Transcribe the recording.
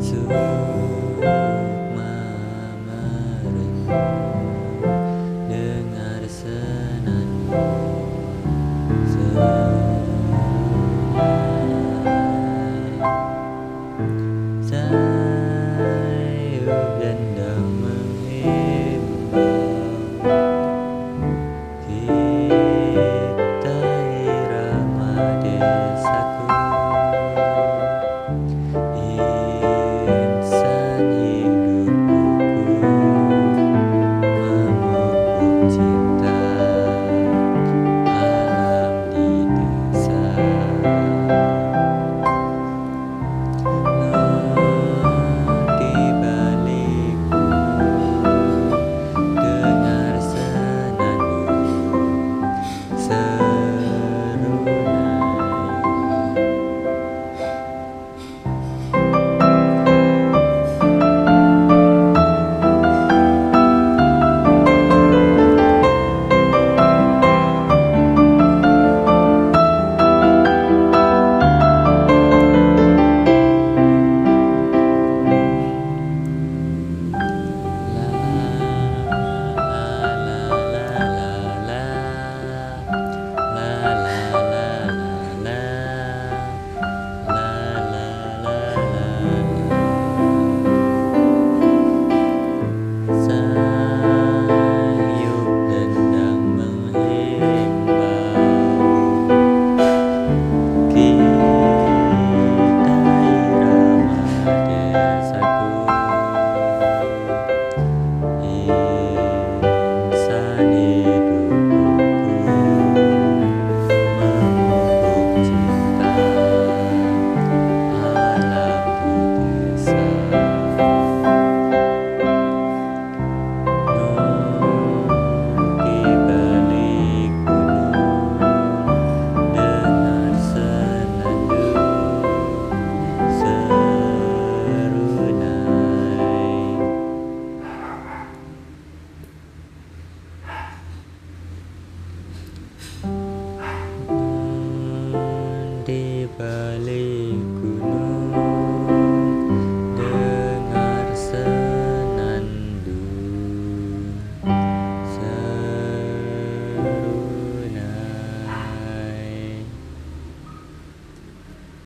思念。